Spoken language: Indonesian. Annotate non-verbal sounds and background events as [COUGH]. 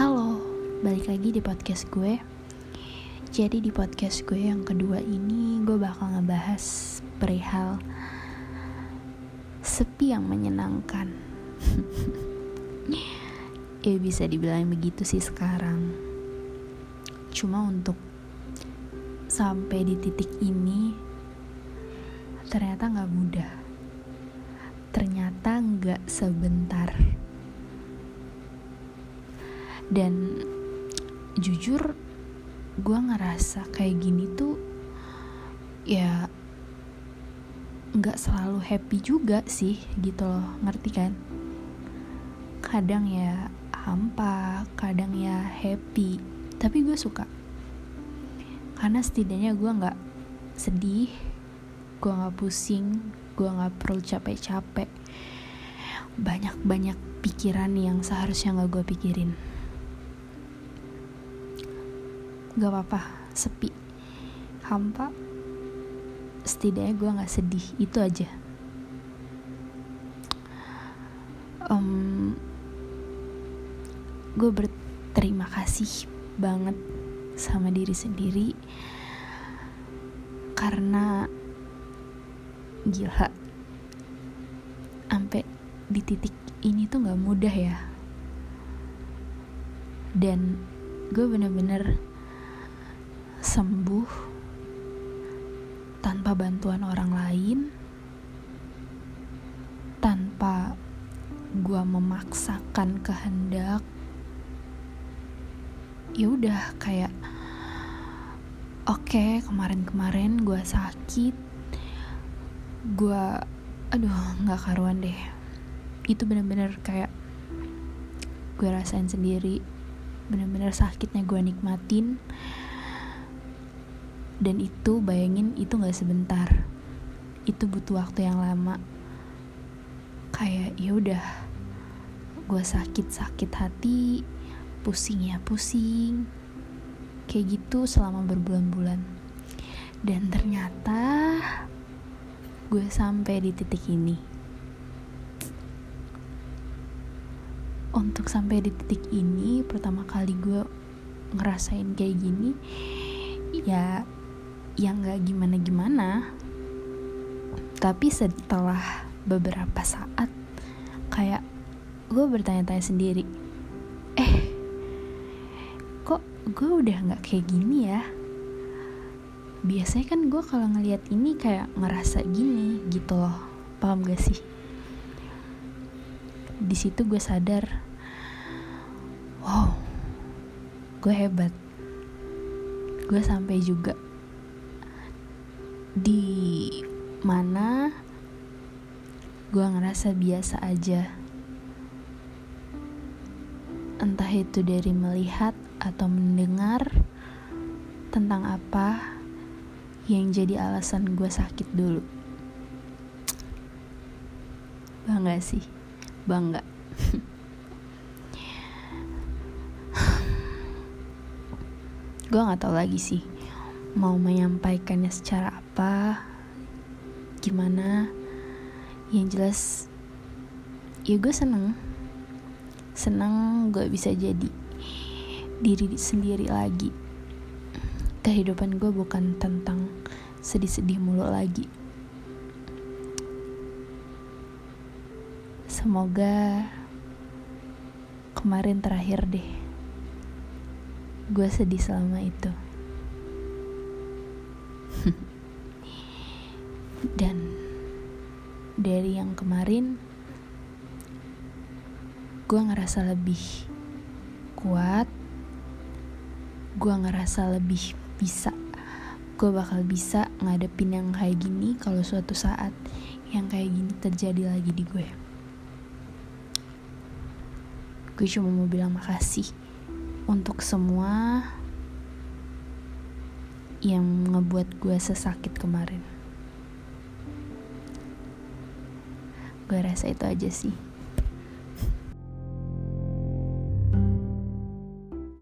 Halo, balik lagi di podcast gue. Jadi di podcast gue yang kedua ini gue bakal ngebahas perihal sepi yang menyenangkan. [LAUGHS] ya bisa dibilang begitu sih sekarang. Cuma untuk sampai di titik ini ternyata nggak mudah. Ternyata nggak sebentar dan jujur gue ngerasa kayak gini tuh ya nggak selalu happy juga sih gitu loh ngerti kan? Kadang ya hampa kadang ya happy tapi gue suka. Karena setidaknya gue nggak sedih gue nggak pusing gue nggak perlu capek-capek. Banyak-banyak pikiran yang seharusnya nggak gue pikirin gak apa-apa sepi. Hampa setidaknya gue nggak sedih itu aja. Um, gue berterima kasih banget sama diri sendiri karena gila sampai di titik ini tuh nggak mudah ya. Dan gue bener-bener sembuh tanpa bantuan orang lain, tanpa gue memaksakan kehendak. Ya udah kayak oke okay, kemarin-kemarin gue sakit, gue aduh nggak karuan deh. Itu bener-bener kayak gue rasain sendiri, bener-bener sakitnya gue nikmatin dan itu bayangin itu nggak sebentar. Itu butuh waktu yang lama. Kayak ya udah gue sakit sakit hati pusing ya pusing. Kayak gitu selama berbulan-bulan. Dan ternyata gue sampai di titik ini. Untuk sampai di titik ini pertama kali gue ngerasain kayak gini ya yang gak gimana-gimana. Tapi setelah beberapa saat kayak gue bertanya-tanya sendiri eh kok gue udah gak kayak gini ya? Biasanya kan gue kalau ngeliat ini kayak ngerasa gini gitu loh. Paham gak sih? Di situ gue sadar wow gue hebat. Gue sampai juga di mana gue ngerasa biasa aja. Entah itu dari melihat atau mendengar tentang apa yang jadi alasan gue sakit dulu. Bangga sih bangga. [LAUGHS] Gue nggak tahu lagi sih mau menyampaikannya secara apa gimana yang jelas ya gue seneng. Seneng gue bisa jadi diri sendiri lagi. Kehidupan gue bukan tentang sedih-sedih mulu lagi. Semoga kemarin terakhir deh gue sedih selama itu [LAUGHS] dan dari yang kemarin gue ngerasa lebih kuat gue ngerasa lebih bisa. Gue bakal bisa ngadepin yang kayak gini kalau suatu saat yang kayak gini terjadi lagi di gue. Gue cuma mau bilang makasih untuk semua yang ngebuat gue sesakit kemarin. Gue rasa itu aja sih